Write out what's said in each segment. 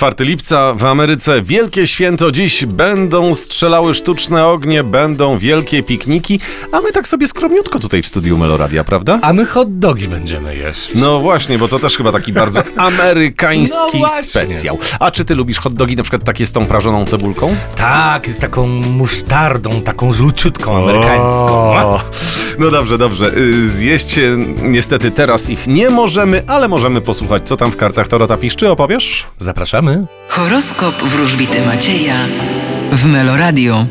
4 lipca w Ameryce wielkie święto. Dziś będą strzelały sztuczne ognie, będą wielkie pikniki, a my tak sobie skromniutko tutaj w studiu Meloradia, prawda? A my hot dogi będziemy jeść. No właśnie, bo to też chyba taki bardzo amerykański No specjał. A czy ty lubisz hot dogi na przykład takie z tą prażoną cebulką? Tak, jest taką musztardą, taką żółciutką amerykańską. O, No dobrze, dobrze. Y, Zjeść y, niestety teraz ich nie możemy, ale możemy posłuchać, co tam w kartach Tarota piszczy, opowiesz? Zapraszamy. Horoskop wróżbity Macieja w Meloradio.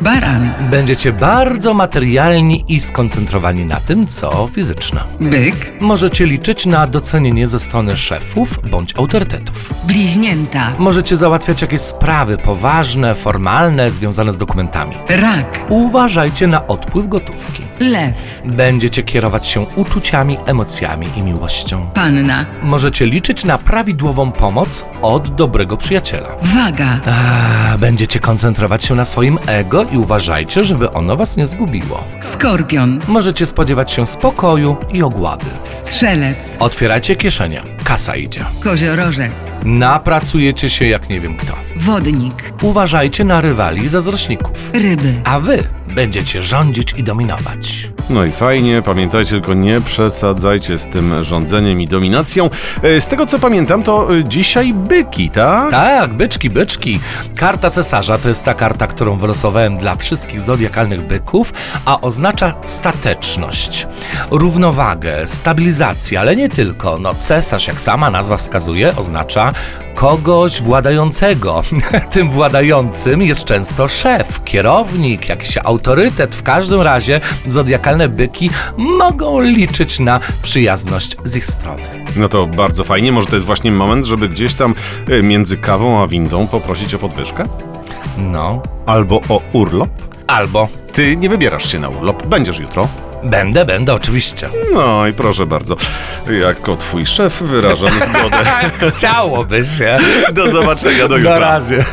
Baran, Będziecie bardzo materialni i skoncentrowani na tym, co fizyczne. byk, Możecie liczyć na docenienie ze strony szefów bądź autorytetów. bliźnięta, Możecie załatwiać jakieś sprawy poważne, formalne, związane z dokumentami. rak, Uważajcie na odpływ gotówki. lew, Będziecie kierować się uczuciami, emocjami i miłością. panna, Możecie liczyć na prawidłową pomoc od dobrego przyjaciela. waga, A, będziecie koncentrować się na swoim ego i uważajcie, żeby ono was nie zgubiło. skorpion, Możecie spodziewać się spokoju i ogłady. strzelec, Otwierajcie kieszenie. Kasa idzie. koziorożec, Napracujecie się jak nie wiem kto. wodnik, Uważajcie na rywali i zazdrośników. ryby, A wy będziecie rządzić i dominować. No i fajnie, pamiętajcie, tylko nie przesadzajcie z tym rządzeniem i dominacją. E, Z tego co pamiętam, to e, dzisiaj byki, tak? Tak, byczki, byczki. Karta cesarza to jest ta karta, którą wylosowałem dla wszystkich zodiakalnych byków, a oznacza stateczność, równowagę, stabilizację, ale nie tylko. No, cesarz, jak sama nazwa wskazuje, oznacza kogoś władającego. Tym władającym jest często szef, kierownik, jakiś autorytet. W każdym razie zodiakalne byki mogą liczyć na przyjazność z ich strony. No to bardzo fajnie, może to jest właśnie moment, żeby gdzieś tam e, między kawą a windą poprosić o podwyżkę? No, Albo o urlop? albo Ty nie wybierasz się na urlop, będziesz jutro. będę, będę oczywiście. No i proszę bardzo, jako twój szef wyrażam zgodę. Chciałoby się. Do zobaczenia, do Na jutra. razie.